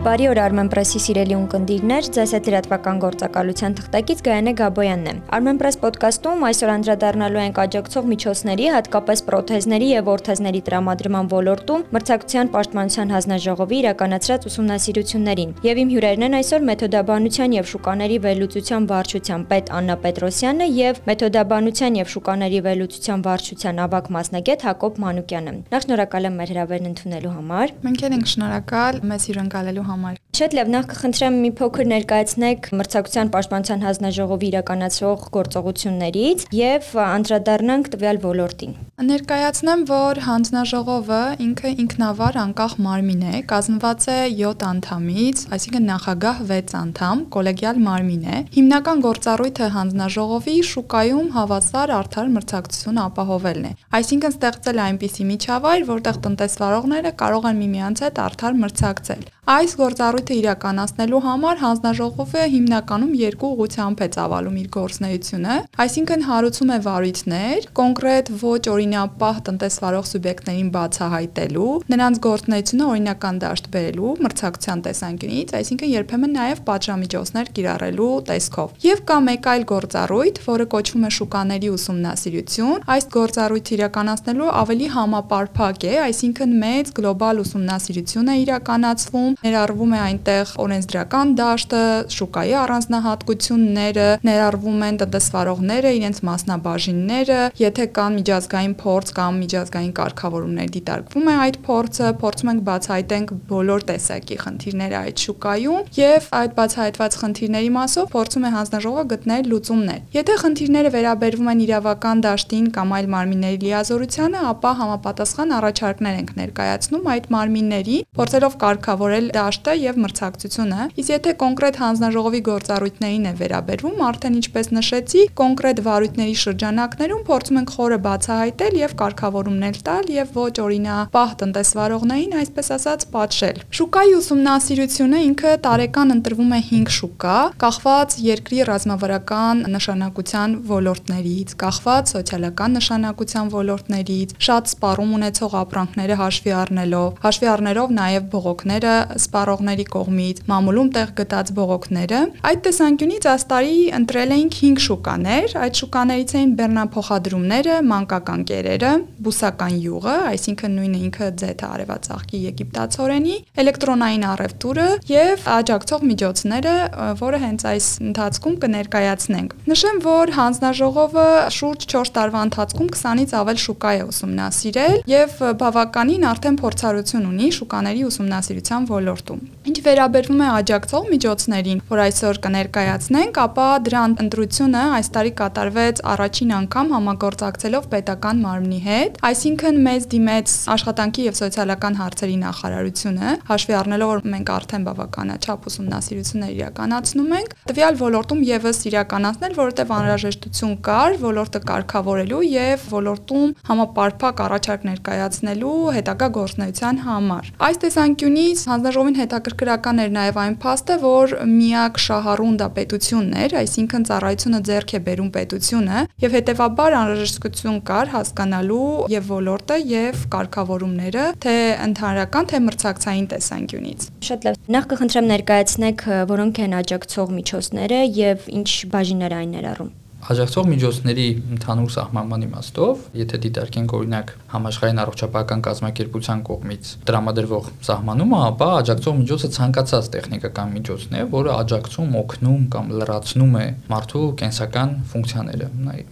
Բարի օր Armenpress-ի սիրելի ունկնդիրներ, ձեզ հետ լրատվական գործակալության թղթակից Գայանե Գաբոյանն է։ Armenpress ոդկասթում այսօր անդրադառնալու ենք աջակցող միջոցների, հատկապես պրոթեզների եւ օրթեզների տրամադրման ոլորտում մրցակցության պաշտպանության հանձնաժողովի իրականացրած ուսումնասիրություններին։ Եվ իմ հյուրերն են այսօր մեթոդաբանության եւ շուկաների վերլուծության վարչության պետ Աննա Պետրոսյանը եւ մեթոդաբանության եւ շուկաների վերլուծության վարչության ավագ մասնագետ Հակոբ Մանուկյանը։ Նախ շնորհակալ եմ մեր հրավերն ընդունելու համար։ Մենք ենք շնորհակալ մեզ հյուրընկալելու համար։ Շատ լավ, նախ կխնդրեմ մի փոքր ներկայացնեք մրցակցության պաշտպանության հանձնաժողովի իրականացող գործողություններից եւ անդրադառնանք տվյալ ոլորտին։ Ներկայացնեմ, որ հանձնաժողովը ինքը ինքնավար անկախ մարմին է, կազմված է 7 անդամից, այսինքն նախագահ 6 անդամ, կոլեգիալ մարմին է։ Հիմնական գործառույթը հանձնաժողովի շուկայում հավասար արդար մրցակցություն ապահովելն է։ Այսինքն ստեղծել այնպիսի միջավայր, որտեղ տնտեսվարողները կարող են միմյանց հետ արդար մրցակցել։ Այս գործառույթը իրականացնելու համար հանձնաժողովը հիմնականում երկու ուղղությամբ է ծավալում իր գործնեությունը, այսինքն հարուցում է վարույթներ, կոնկրետ ոչ օրինապահ տնտեսվարող սուբյեկտներին բացահայտելու, նրանց գործնեությունը օրինական դաշտ բերելու մրցակցության տեսանկյունից, այսինքն երբեմն նաև պատժամիջոցներ կիրառելու տեսքով։ Եվ կա մեկ այլ գործառույթ, որը կոչվում է շուկաների ուսումնասիրություն։ Այս գործառույթը իրականացնելու ավելի համապարփակ է, այսինքն մեծ գլոբալ ուսումնասիրություն է իրականացվում, ներառվում է այնտեղ օրենսդրական դաշտը, շուկայի առանձնահատկությունները, ներառվում են տնտեսվարողները, իրենց մասնաբաժինները, եթե կան միջազգային փորձ կամ միջազգային կարգավորումներ դիտարկվում է այդ փորձը, փորձում ենք բացահայտենք բոլոր տեսակի խնդիրները այդ շուկայում եւ այդ բացահայտված խնդիրների մասով փորձում է հանձնաժողովը գտնել լուծումներ։ Եթե խնդիրները վերաբերվում են իրավական դաշտին կամ այլ մարմինների լիազորությանը, ապա համապատասխան առաջարկներ ենք ներկայացնում այդ մարմինների, փորձելով կարգավորել դաշտը եւ մրցակցությունը, իսկ եթե կոնկրետ հանձնաժողովի գործառույթներին է վերաբերվում, արդեն ինչպես նշեցի, կոնկրետ վարույթների շրջանակներում փորձում ենք խորը բացահայտել եւ կարգավորումներ տալ եւ ոչ օրինապահ տնտեսվարողներին, այսպես ասած, պատժել։ Շուկայի ուսումնասիրությունը ինքը տարեկան ընտրվում է 5 շուկա, կախված երկրի ռազմավարական նշանակության ոլորտներից, կախված սոցիալական նշանակության ոլորտներից, շատ սպառում ունեցող ապրանքները հաշվի առնելով, հաշվի առնելով նաև բողոքները սպառողների կողմից, մամուլում տեղ գտած բողոքները։ Այդ տեսանկյունից այս տարի ընտրել էինք 5 շուկաներ, այդ շուկաներից էին բեռնափոխադրումները, մանկական կերերը, բուսական յուղը, այսինքն նույնը ինքը ձեթը արևածաղկի եգիպտացորենի, էլեկտրոնային առևտուրը եւ աջակցող միջոցները, որը հենց այս ընթացքում կներկայացնենք։ Նշեմ, որ հանձնաժողովը շուրջ 4 տարվա ընթացքում 20-ից ավել շուկա է ուսումնասիրել եւ բավականին արդեն փորձառություն ունի շուկաների ուսումնասիրության ոլորտում ոլորտում։ Ինչ վերաբերվում է աջակցող միջոցներին, որ այսօր կներկայացնենք, ապա դրա ընտրությունը այս տարի կատարվեց առաջին անգամ համագործակցելով պետական մարմնի հետ, այսինքն մեծ դիմեց աշխատանքի եւ սոցիալական հարցերի նախարարությունը, հաշվի առնելով որ մենք արդեն բավականաչափ ուսումնասիրություններ իրականացնում ենք, տվյալ ոլորտում եւս իրականացնել, որովհետեւ անհրաժեշտություն կար ոլորտը կարգավորելու եւ ոլորտում համապարփակ առաջարկ ներկայացնելու հետագա գործնեության համար։ Այս տեսանկյունից հանձնաժողովի Բավականին հետաքրքրական էր նաև այն փաստը, որ միակ շահառուն դա պետությունն էր, այսինքն ծառայությունը ձեռք է բերում պետությունը եւ հետեւաբար անհրաժեշտություն կար հասկանալու եւ ոլորտը եւ կարգավորումները, թե ընդհանրական, թե մրցակցային տեսանկյունից։ Շատ լավ։ Նախ կխնդրեմ ներկայացնեք որոնք են աջակցող միջոցները եւ ինչ բաժիններ այն ներառում։ Աջակցող միջոցների ընդհանուր սահմանման իմաստով, եթե դիտարկենք օրինակ համաշխարհային առողջապահական կազմակերպության կողմից տրամադրվող սահմանումը, ապա աջակցող միջոցը ցանկացած տեխնիկական միջոցն է, որը աջակցում, օգնում կամ լրացնում է մարդու կենսական ֆունկցիաները։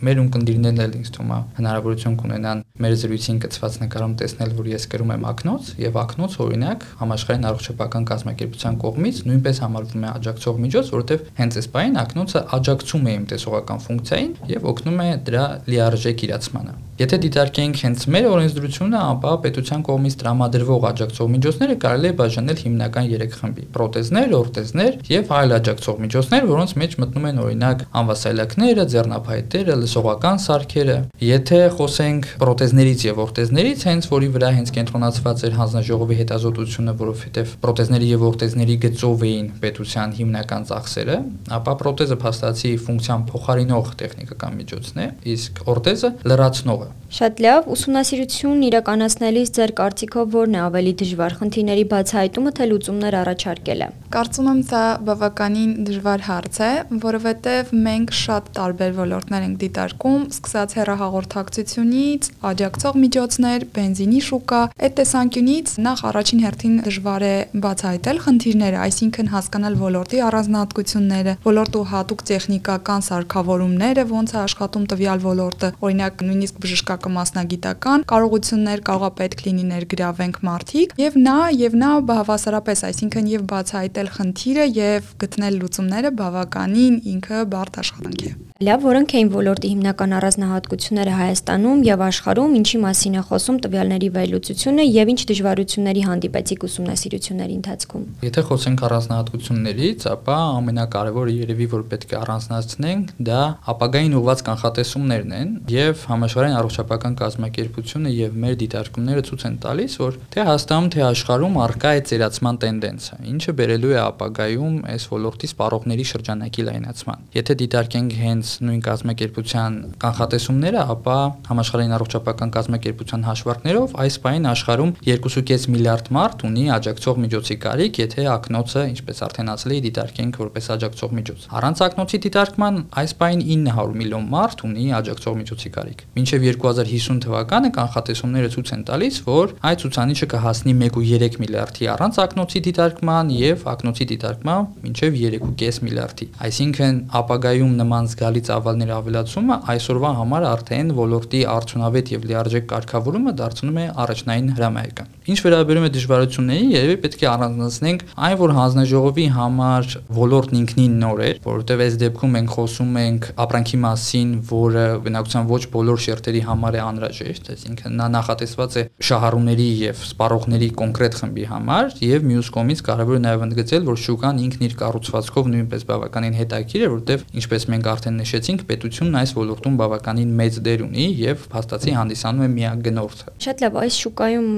Մեր ունկնդիրներն էլ ինձ թվում է հնարավորություն կունենան մեր զրույցին կցված նկարում տեսնել, որ ես կրում եմ ակնոց եւ ակնոց օրինակ համաշխարհային առողջապահական կազմակերպության կողմից նույնպես համարվում է աջակցող միջոց, որովհետեւ հենց այս բային ակնոցը աջակցում է իմ տեսողական ֆունկցիա ֆունկցիային եւ օգնում է դրա լիարժեք իրացմանը։ Եթե դիտարկենք հենց մեր օրենսդրությունը, ապա պետության կողմից տրամադրվող աջակցող միջոցները կարելի է բաժանել հիմնական 3 խմբի՝ պրոթեզներ, օրթեզներ եւ այլ աջակցող միջոցներ, որոնց մեջ մտնում են օրինակ անվասայլակները, ձեռնափայտերը, լսողական սարքերը։ Եթե խոսենք պրոթեզներից եւ օրթեզներից, հենց որի վրա հենց կենտրոնացված էր հանձնաժողովի հետազոտությունը, որովհետեւ պրոթեզների եւ օրթեզների գծով էին պետության հիմնական ծախսերը, ապա պրոթեզը փաստացի ֆունկցիան փոխարինող տեխնիկական միջոցն է, իսկ օրտեզը լրացնողը։ տվյալը։ Շատ լավ, ուսումնասիրությունն իրականացնելիս ձեր կարծիքով ո՞րն է ավելի դժվար՝ խնդիրների բացահայտումը թե լուծումներ առաջարկելը։ Կարծում եմ դա բավականին դժվար հարց է, որովհետև մենք շատ տարբեր ոլորտներ ենք դիտարկում, սկսած հեռահաղորդակցությունից, աջակցող միջոցներ, բենզինի շուկա, այդ տեսանկյունից նախ առաջին հերթին դժվար է բացահայտել խնդիրները, այսինքն հասկանալ ոլորտի առանձնահատկությունները, ոլորտու հատուկ տեխնիկական սարքավորումները, ոնց է աշխատում տվյալ ոլորտը, օրինակ նույնիսկ բժշկական մասնագիտական կարողություններ կարողա պետք լինի ներգրավենք մարդիկ, եւ նա եւ նա հավասարապես, այսինքն եւ բացահայտել խնդիրը եւ գտնել լուծումները բավականին ինքը բարդ աշխատանք է։ Լավ, որոնք էին ոլորտի հիմնական առանձնահատկությունները Հայաստանում եւ աշխարհում, ինչի մասին է խոսում տվյալների վերլուծությունը եւ ինչ դժվարությունների հանդիպեցիք ուսումնասիրությունների ընթացքում։ Եթե խոսենք առանձնահատկություններից, ապա ամենակարևորը երևի որ պետք է առանձնացնենք, դա ապագային ուղված կանխատեսումներն են եւ համաշխարհային առողջապահական կազմակերպությունը եւ մեր դիտարկումները ցույց են տալիս, որ թե Հայաստանում, թե աշխարհում արկա է ծերացման տենդենսը, ինչը բերելու է ապագայում այս ոլորտի սպառողների շրջանակի լայնացման։ Եթե դիտարկենք հենց իրենց նույն կազմակերպության կանխատեսումները, ապա համաշխարհային առողջապահական կազմակերպության հաշվարկներով այս պայն աշխարհում 2.5 միլիարդ մարդ ունի աջակցող միջոցի կարիք, եթե ակնոցը, ինչպես արդեն ասել էի, դիտարկենք որպես աջակցող միջոց։ Առանց ակնոցի դիտարկման այս պայն 900 միլիոն մարդ ունի աջակցող միջոցի կարիք։ Մինչև 2050 թվականը կանխատեսումները ցույց են տալիս, որ այդ ցուցանիշը կհասնի 1.3 միլիարդի առանց ակնոցի դիտարկման եւ ակնոցի դիտարկման մինչև 3.5 միլիարդի։ Այսինքն ապագայում նման զգալի գալի ծավալների ավելացումը այսօրվա համար արդեն ոլորտի արդյունավետ եւ լիարժեք կարգավորումը դարձնում է առաջնային հրամայական։ Ինչ վերաբերում է դժվարություններին, երևի պետք է առանձնացնենք այն, որ հանձնաժողովի համար ոլորտն ինքնին նոր էր, որովհետև այս դեպքում մենք խոսում ենք ապրանքի մասին, որը բնակության ոչ բոլոր շերտերի համար է անհրաժեշտ, այսինքն նա նախատեսված է շահառուների եւ սպառողների կոնկրետ խմբի համար եւ մյուս կողմից կարեւոր է նաեւ ընդգծել, որ շուկան ինքն իր կառուցվածքով նույնպես բավականին հետաքրիր է, որովհետեւ ինչպես մենք արդեն նշեցինք, պետությունն այս ոլորտում բավականին մեծ դեր ունի եւ փաստացի հանդիսանում է միակ գնորդը։ Շատ լավ, այս շուկայում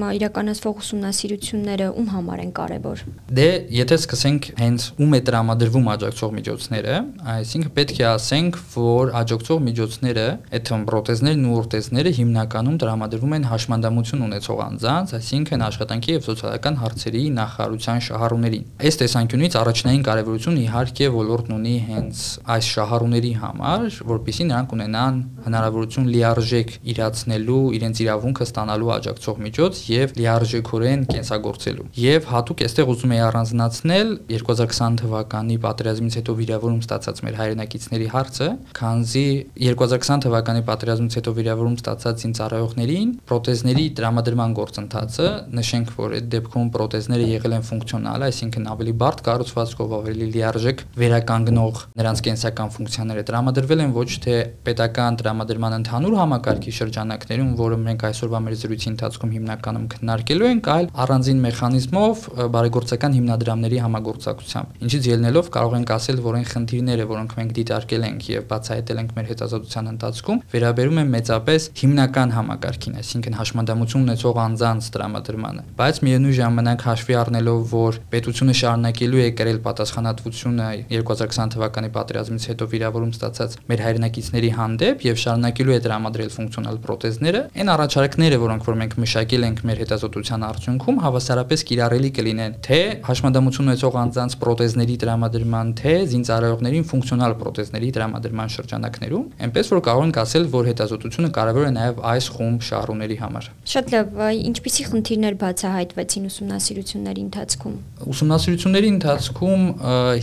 իրականացվող ուսումնասիրությունները ում համար են կարևոր։ Դե, եթե սկսենք հենց ում է տրամադրվում աջակցող միջոցները, այսինքն պետք է ասենք, որ աջակցող միջոցները, այդ պրոթեզներն ու օրթեզները հիմնականում տրամադրվում են հաշմանդամություն ունեցող անձանց, այսինքն աշխատանքի եւ սոցիալական հարցերի նախարարության շահառուներին։ Այս տեսանկյունից առաջնային կարևորություն իհարկե ոլորտն ունի հենց այս շահառուների համար որpիսի նրանք ունենան հնարավորություն լիարժեք իրացնելու իրենց իրավունքը ստանալու աջակցող միջոց եւ լիարժեքորեն կենսագործելու։ Եվ հատուկ այստեղ ուզում եի առանձնացնել 2020 թվականի պատերազմից հետո վիրավորում ստացած մեր հայրենակիցների հարցը, քանզի 2020 թվականի պատերազմից հետո վիրավորում ստացած ինձարայողներին պրոթեզների տրամադրման գործընթացը, նշենք, որ այդ դեպքում պրոթեզները եղել են ֆունկցիոնալ, այսինքն ավելի բարդ կառուցվածքով, ավելի լիարժեք վերականգնող նրանց կենսական ֆունկցիաները տրամադրվել են ոչ թե պետական տրամադրման ընդհանուր համակարգի շրջանակներում, որը մենք այսօրվա մեր զրույցի ընթացքում հիմնականում քննարկելու ենք, այլ առանձին մեխանիզմով բարեգործական հիմնադրամների համագործակցությամբ։ Ինչից ելնելով կարող ենք ասել, որ այն խնդիրները, որոնք մենք դիտարկել ենք եւ բացահայտել ենք մեր հետազոտության ընթացքում, վերաբերում են մեծապես հիմնական համակարգին, այսինքն հաշմանդամություն ունեցող անձանց տրամադրմանը։ Բայց միևնույն ժամանակ հաշվի առնելով, որ պետությունը շարունակելու է կրել պատասխանատվությունը 2020 թվականի պատերազմից հետո վիրավորում ստացած մեր հայրենակիցների հանդեպ եւ շարունակելու է տրամադրել ֆունկցիոնալ պրոթեզները, այն առաջարկները, որոնք որ մենք մշակել ենք մեր հետազոտության արդյունքում, հավասարապես կիրառելի կլինեն թե հաշմանդամություն ունեցող անձանց պրոթեզների տրամադրման, թե զինծառայողներին ֆունկցիոնալ պրոթեզների տրամադրման շրջանակներում, այնպես որ կարող ենք ասել, որ հետազոտությունը կարևոր է նաեւ այս խումբ շահառուների համար։ Շատ լավ, ինչպիսի խնդիրներ բացահայտվեցին ուսումնասիրությունների ընթացքում։ Ուսումնասիրությունների ընթացքում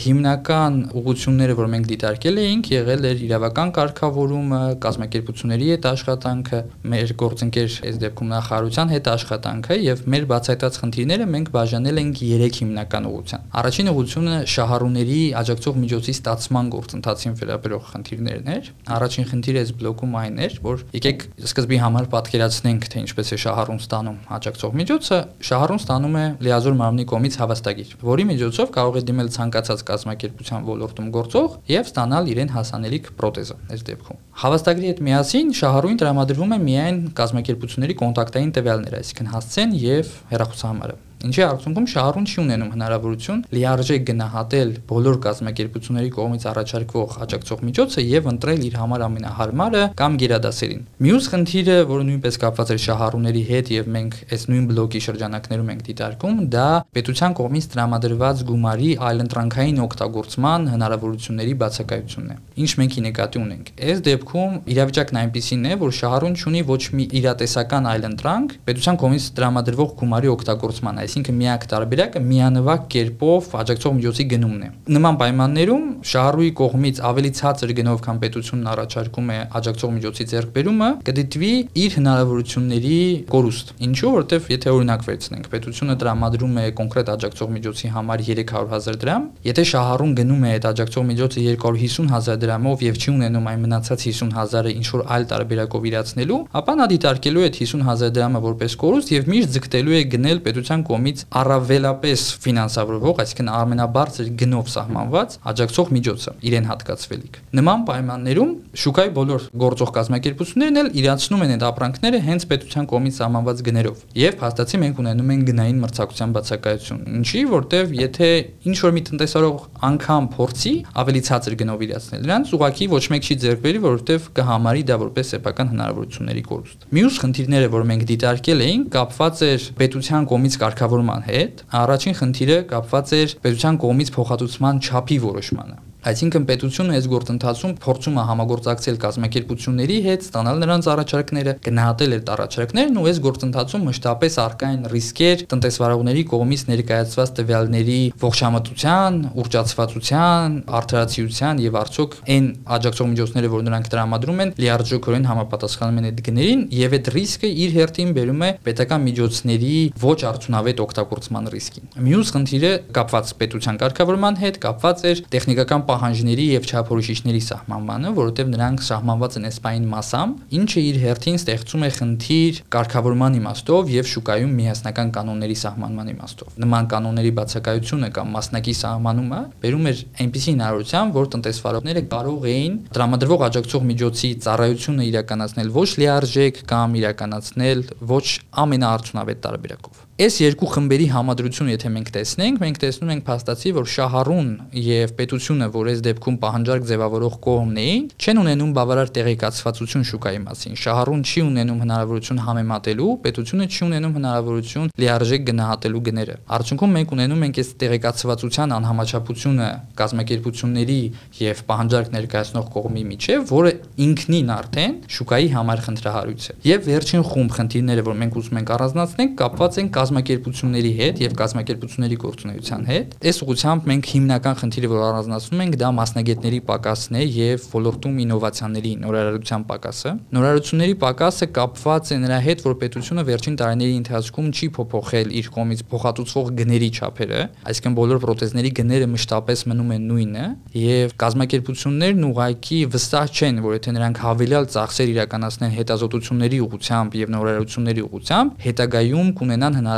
հիմնական ուղղությունները, որ մենք դիտարկել էինք, եղել էր իրավական կարգավորումը, կազմակերպությունների հետ աշխատանքը, մեր գործընկեր այս դեպքում նախարարության հետ աշխատանքը եւ մեր բացահայտած խնդիրները մենք բաժանել ենք 3 հիմնական ուղղության։ Առաջին ուղղությունը շահառուների աջակցող միջոցի ստացման գործընթացին վերաբերող խնդիրներն էր։ Առաջին խնդիրը այս բլոկում այն էր, որ եկեք սկզբի համար պատկերացնենք, թե ինչպես է շահառուն ստանում աջակցող միջոցը։ Շահառուն ստանում է լիազոր մարմնի կողմից հավաստագիր, որի միջոցով կարող է դիմել ցանկացած կազմակերպության ոլորտում գործող եւ ստանալ իրեն հասանելի գիտելիք պրոթեզը այս դեպքում։ Հավաստագրի հետ միասին շահառուին տրամադրվում է միայն կազմակերպությունների կոնտակտային տվյալները, այսինքն հասցեն եւ հեռախոսահամարը։ Ինչի արդյունքում շահառուն չի ունենում հնարավորություն լիարժեք գնահատել բոլոր կազմակերպությունների կողմից առաջարկվող աջակցող միջոցը եւ ընտրել իր համար ամենահարմարը կամ գերադասերին։ Մյուս խնդիրը, որը նույնպես կապված է շահառուների հետ եւ մենք այս նույն բլոկի շրջանակներում ենք դիտարկում, դա պետության կողմից տրամադրված գումարի այլընտրանքային օգտագործման հնարավորությունների բացակայությունն է։ Ինչ մենք ի նկատի ունենք։ Այս դեպքում իրավիճակն այնպեսին է, որ շահառուն ունի ոչ մի իրատեսական այլընտրանք պետության կողմից տրամադրվող գումարի օգտագործման, այսինքն միակ տարբերակը միանվագ կերպով աջակցող միջոցի գնումն է։ Նման պայմաններում շահառուի կողմից ավելի ցածր գնով, քան պետությունն առաջարկում է աջակցող միջոցի ձեռքբերումը, կդիտվի իր հնարավորությունների կորուստ։ Ինչու, որովհետև եթե օրինակ վերցնենք, պետությունը տրամադրում է կոնկրետ աջակցող միջոցի համար 300.000 դրամ, եթե շահառուն գնում է այդ աջակցող միջոցը 250.000 դրամով եւ չի ունենում այն մնացած 50.000-ը ինչ որ այլ տարբերակով իրացնելու, ապա նա դիտարկելու է 50000 դրամը որպես կորուստ եւ միշտ ձգտելու է գնել պետության կողմից առավելապես ֆինանսավորվող, այսինքն ամենաբարձր գնով սահմանված աջակցող միջոցը իրեն հատկացվելիք։ Նման պայմաններում շուկայի բոլոր գործող կազմակերպություններն էլ իրացնում են այդ ապրանքները հենց պետության կողմից սահմանված գներով։ Եվ հաստատի մենք ունենում ենք գնային մրցակցության բացակայություն։ Ինչի, որտեվ եթե ինչ որ մի տնտեսարող անգամ փորձի ավելի ցածր գնով իրացնել դրանց, ուղղակի ոչ մեկ չի ձեռք բերի, որովհետև կհամարի դա որպես սեփական հնարավորությունների կորուստ։ Մյուս խնդիրները, որ մենք դիտարկել էինք, կապված էր պետության կողմից կարգավորման հետ։ Առաջին խնդիրը կապված էր պետության կողմից փոխհատուցման չափի որոշմանը։ Այսինքն պետությունը այս գործընթացում փորձում է համագործակցել կազմակերպությունների հետ, ստանալ նրանց առաջարկները, գնահատել այդ առաջարկներն ու այս գործընթացում մշտապես արկա են ռիսկեր տնտեսվարողների կողմից ներկայացված տվյալների ողջամտության, ուրճացվածության, արդարացիության եւ արդյոք այն աջակցող միջոցները, որ նրանք տրամադրում են, լիարժեքորեն համապատասխանում են այդ գներին եւ այդ ռիսկը իր հերթին բերում է պետական միջոցների ոչ արդյունավետ օգտագործման ռիսկին։ Մյուս խնդիրը կապված պետության կարգավորման հետ, կապված էր տեխնիկական պահանջների եւ չափորոշիչների սահմանմանը, որովհետեւ նրանք սահմանված են էսպային massամբ, ինչը իր հերթին ստեղծում է խնդիր կարգավորման իմաստով եւ շուկայում միասնական կանոնների սահմանման իմաստով։ Նման կանոնների բացակայությունը կամ մասնակի սահմանումը բերում էր այնպիսի հնարավորության, որ տնտեսվարողները կարող էին տրամադրվող աջակցող միջոցի ծառայությունը իրականացնել ոչ լիարժեք կամ իրականացնել ոչ ամենաարդյունավետ տարբերակով։ Այս երկու խմբերի համադրությունը, եթե մենք տեսնենք, մենք տեսնում ենք փաստացի, որ շահառուն եւ պետությունը, որ այս դեպքում պահանջարկ ձևավորող կողմն էին, չեն ունենում բավարար տեղեկացվածություն շուկայի մասին։ Շահառուն չի ունենում հնարավորություն համեմատելու, պետությունը չի ունենում հնարավորություն լիարժեք գնահատելու գները։ Արդյունքում մենք ունենում ենք այս տեղեկացվածության անհամաչափությունը կազմակերպությունների եւ պահանջարկ ներկայացնող կողմի միջև, որը ինքնին արդեն շուկայի համար խնդրահարույց է։ Եվ վերջին խումբ խնդիրները, որ մենք ուզում ենք առանձնացնել, կապված են կազմակերպությունների հետ եւ կազմակերպությունների գործունեության հետ։ Այս ուղղությամբ մենք հիմնական խնդիրը, որ առանձնացնում ենք, դա մասնագետների պակասն է եւ ոլորտում ինովացիաների նորարարության պակասը։ Նորարարությունների պակասը կապված է նրա հետ, որ պետությունը վերջին տարիների ընթացքում չի փոփոխել իր կողմից փոխհատուցվող գների չափերը, այսինքն բոլոր պրոթեզների գները մշտապես մնում են նույնը եւ կազմակերպություններն ուղղակի վստահ չեն, որ եթե նրանք հավելյալ ծախսեր իրականացնեն հետազոտությունների ուղղությամբ եւ նորարարությունների ուղղությամբ, հետագայում կունենան հնարավորություն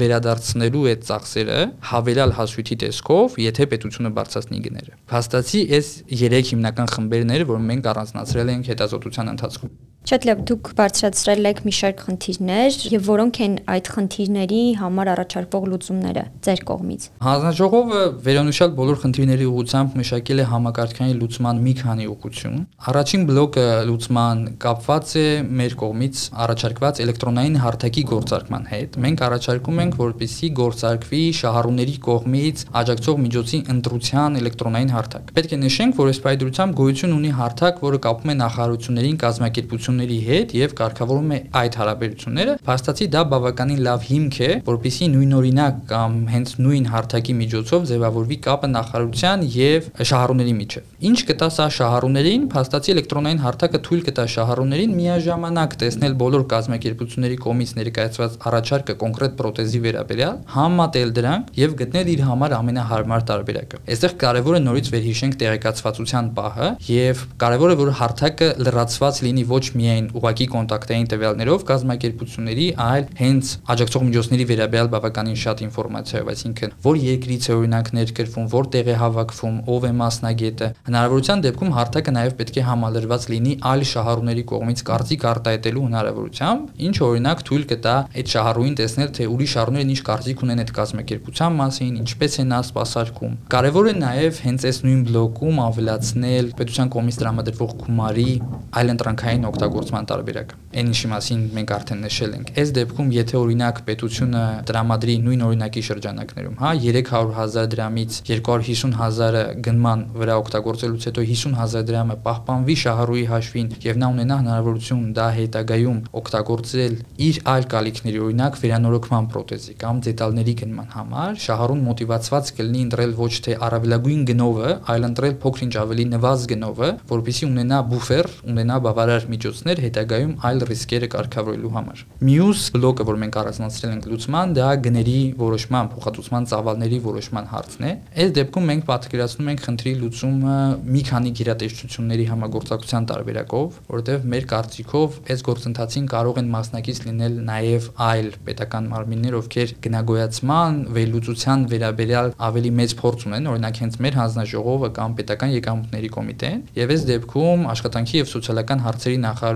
վերադարձնելու այդ ծախսերը հավելյալ հասույթի տեսքով, եթե պետությունը բարձրացնի գները։ Փաստացի այս 3 հիմնական խմբերն էր, որ մենք առանձնացրել ենք հետազոտության ընթացքում։ Շատ լավ, դուք բարձրացրել եք մի շարք խնդիրներ եւ որոնք են այդ խնդիրների համար առաջարկվող լուծումները ձեր կողմից։ Հանձնաժողովը վերոնշյալ բոլոր խնդիրների ուղղությամբ մշակել է համակարգային լուծման մի քանի ուղղություն։ Առաջին բլոկը լուծման կապված է մեր կողմից առաջարկված էլեկտրոնային հարթակի գործարկման հետ։ Մենք առաջարկում ենք, որպեսզի գործարկվի շահառուների կողմից աջակցող միջոցի ընտրության էլեկտրոնային հարթակ։ Պետք է նշենք, որ այս պայդրությամբ գոյություն ունի հարթակ, որը կապում է նախարարություններին կազմակերպություն հարաբերությունների հետ եւ կարգավորում է այդ հարաբերությունները, փաստացի դա բավականին լավ հիմք է, որpիսի նույնօրինակ կամ հենց նույն հարթակի միջոցով ձևավորվի կապը նախարարության եւ շահառուների միջեւ։ Ինչ կտա սա շահառուներին, փաստացի էլեկտրոնային հարթակը թույլ կտա շահառուներին միաժամանակ տեսնել բոլոր կազմակերպությունների կողմից ներկայացված առաջարկը կոնկրետ պրոթեզի վերաբերյալ, համատել դրանք եւ գտնել իր համար ամենահարմար տարբերակը։ Այստեղ կարեւոր է նորից վերհիշենք տեղեկացվածության պահը եւ կարեւոր է որ հարթակը լրացված լինի ոչ միայն ուղակի կոնտակտային տվյալներով կազմակերպությունների, այլ հենց աջակցող միջոցների վերաբերյալ բավականին շատ ինֆորմացիայով, այսինքն որ երկրից է օրինակ ներկրվում, որտեղ է հավաքվում, ով է մասնագետը։ Հնարավորության դեպքում հարթակը նաև պետք է համալրված լինի այլ շահառուների կողմից կարծիք արտահայտելու հնարավորությամբ, ինչը օրինակ թույլ կտա այդ շահառուին տեսնել, թե ուրիշ շահառուներն ինչ կարծիք ունեն այդ կազմակերպության մասին, ինչպես է նա սպասարկում։ Կարևոր է նաև հենց այս նույն բլոկում ավելացնել պետության կողմից տրամադրվող գումարի այլընտրանքային օգտագործման տարբերակը։ Այն ինչի մասին մենք արդեն նշել ենք։ Այս դեպքում, եթե օրինակ պետությունը տրամադրի նույն օրինակի շրջանակներում, հա, 300.000 դրամից 250.000-ը գնման վրա օգտագործելուց հետո 50.000 դրամը պահպանվի շահառուի հաշվին եւ նա ունենա հնարավորություն դա հետագայում օգտագործել իր այլ կալիքների, օրինակ վերանորոգման պրոթեզի կամ դետալների գնման համար, շահառուն մոտիվացված կլինի ընտրել ոչ թե առավելագույն գնովը, այլ ընտրել փոքր-ինչ ավելի նվազ գնովը, որpիսի ունենա բուֆեր, ունենա բավարար միջոցներ հետագայում այլ ռիսկերը կարգավորելու համար։ Մյուս բլոկը, որ մենք առանձնացրել ենք լուծման, դա գների որոշման, փոխհատուցման ծավալների որոշման հարցն է։ Այս դեպքում մենք պատկերացնում ենք խնդրի լուծումը մի քանի գերատեսչությունների համագործակցության տարբերակով, որովհետև մեր կարծիքով այս գործընթացին կարող են մասնակից լինել նաև այլ պետական մարմիններ, ովքեր գնագոյացման, վերլուծության վերաբերյալ ավելի մեծ փորձ ունեն, օրինակ հենց մեր հանձնաժողովը կամ պետական եկամուտների կոմիտեն, եւ այս դեպքում աշխատանքի եւ սոցիալական հարցերի նախարարությունը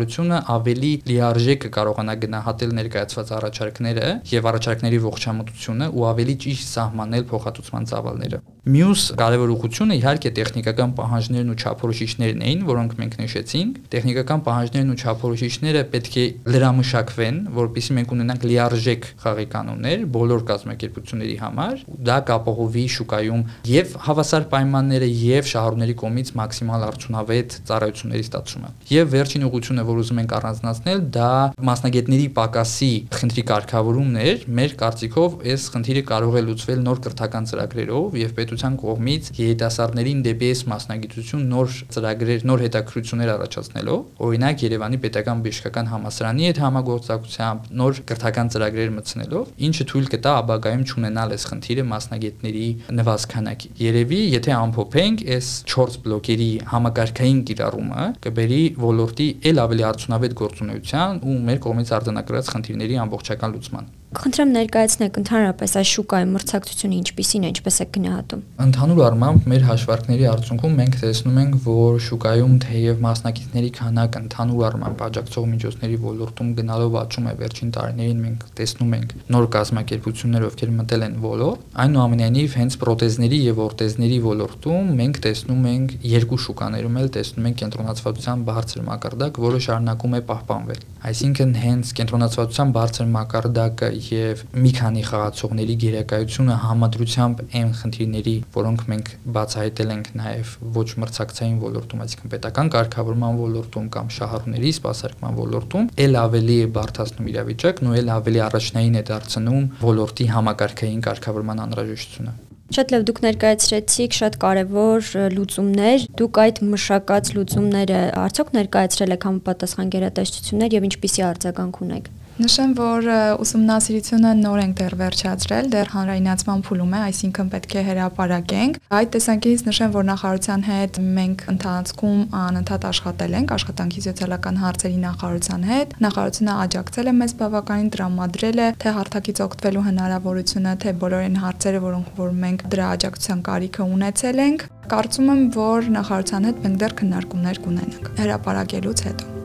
ավելի լիարժեք կկարողանա գնահատել ներկայացված առաջարկները եւ առաջարկների ողջամտությունը ու ավելի ճիշտ սահմանել փոխհատուցման ծավալները։ Մյուս կարևոր ուղղությունը իհարկե տեխնիկական պահանջներն ու չափորոշիչներն էին, որոնք մենք նշեցինք։ Տեխնիկական պահանջներն ու չափորոշիչները պետք է լրամշակվեն, որpիսի մենք ունենանք լիարժեք խաղի կանոններ բոլոր կազմակերպությունների համար։ Դա կապահովի շուկայում եւ հավասար պայմանները եւ շահառուների կողմից մաքսիմալ արդյունավետ ծառայությունների ստացումը։ Եվ վերջին ուղղությունը, որ ուզում ենք առանձնացնել, դա մասնագետների պակասի խնդրի կարգավորումն էր։ Մեր կարծիքով այս խնդիրը կարող է լուծվել նոր կրթական ծրագրերով եւ պետության կողմից երիտասարդներին դեպի այս մասնագիտություն նոր ծրագրեր, նոր հետաքրություններ առաջացնելով, օրինակ Երևանի պետական բժշկական համալսարանի հետ համագործակցությամբ նոր կրթական ծրագրեր մտցնելով, ինչը թույլ կտա ապագայում ճանաչել այս խնդիրը մասնագետների նվազքանակի։ Երևի, եթե ամփոփենք, այս 4 բլոկերի համակարգային կիրառումը կբերի ոլորտի ել ավելի արդյունավետ գործունեության ու մեր կողմից արձանագրած խնդիրների ամբողջական լուծման։ Խնդրեմ ներկայացնեք ընդհանրապես այս շուկայի մրցակցությունը ինչպիսին է, ինչպես է գնահատում։ Ընդհանուր առմամբ մեր հաշվարկների արդյունքում մենք տեսնում ենք, որ շուկայում թեև մասնակիցների քանակը ընդհանուր առմամբ աջակցող միջոցների ոլորտում գնալով աճում է վերջին տարիներին մենք տեսնում ենք նոր կազմակերպություններ, ովքեր մտել են ոլորտ, այնուամենայնիվ հենց պրոթեզների եւ օրտեզների ոլորտում մենք տեսնում ենք երկու շուկաներում էլ տեսնում ենք կենտրոնացվածության բարձր մակարդակ, որը շարունակում է պահպանվել։ Այսինքն հենց կենտրոնացվածության բարձր մակարդակը եւ մի քանի խաղացողների գերակայությունը համադրությամբ այն խնդիրների, որոնք մենք բացահայտել ենք նաեւ ոչ մրցակցային ոլորտում, այսինքն պետական կարգավորման ոլորտում կամ շահառուների սպասարկման ոլորտում, ել ավելի է բարթացնում իրավիճակն ու ել ավելի առաջնային է դարձնում ոլորտի համակարգային կարգավորման անհրաժեշտությունը։ Շատ լավ դուք ներկայացրեցիք շատ կարևոր լուծումներ։ Դուք այդ մշակած լուծումները արդյոք ներկայացրել եք համապատասխան գերատեսչություններ եւ ինչպիսի արձագանք ունեք։ Նշեմ, որ ուսումնասիրությունը նոր ենք դեռ վերջացրել, դեռ հանրայնացման փուլում է, այսինքն պետք է հրապարակենք։ Այդ տեսանկյունից նշեմ, որ նախարարության հետ մենք ընթացքում անընդհատ աշխատել ենք աշխատանքի սոցիալական հարցերի նախարարության հետ։ Նախարարությունը աջակցել է մեզ բավականին տրամադրել է թե հարթակից օգտվելու հնարավորությունը, թե բոլոր այն հարցերը, որոնք որ մենք դրա աջակցության կարիքը ունեցել ենք։ Կարծում եմ, որ նախարարության հետ մենք դեռ քննարկումներ կունենանք հրապարակելուց հետո։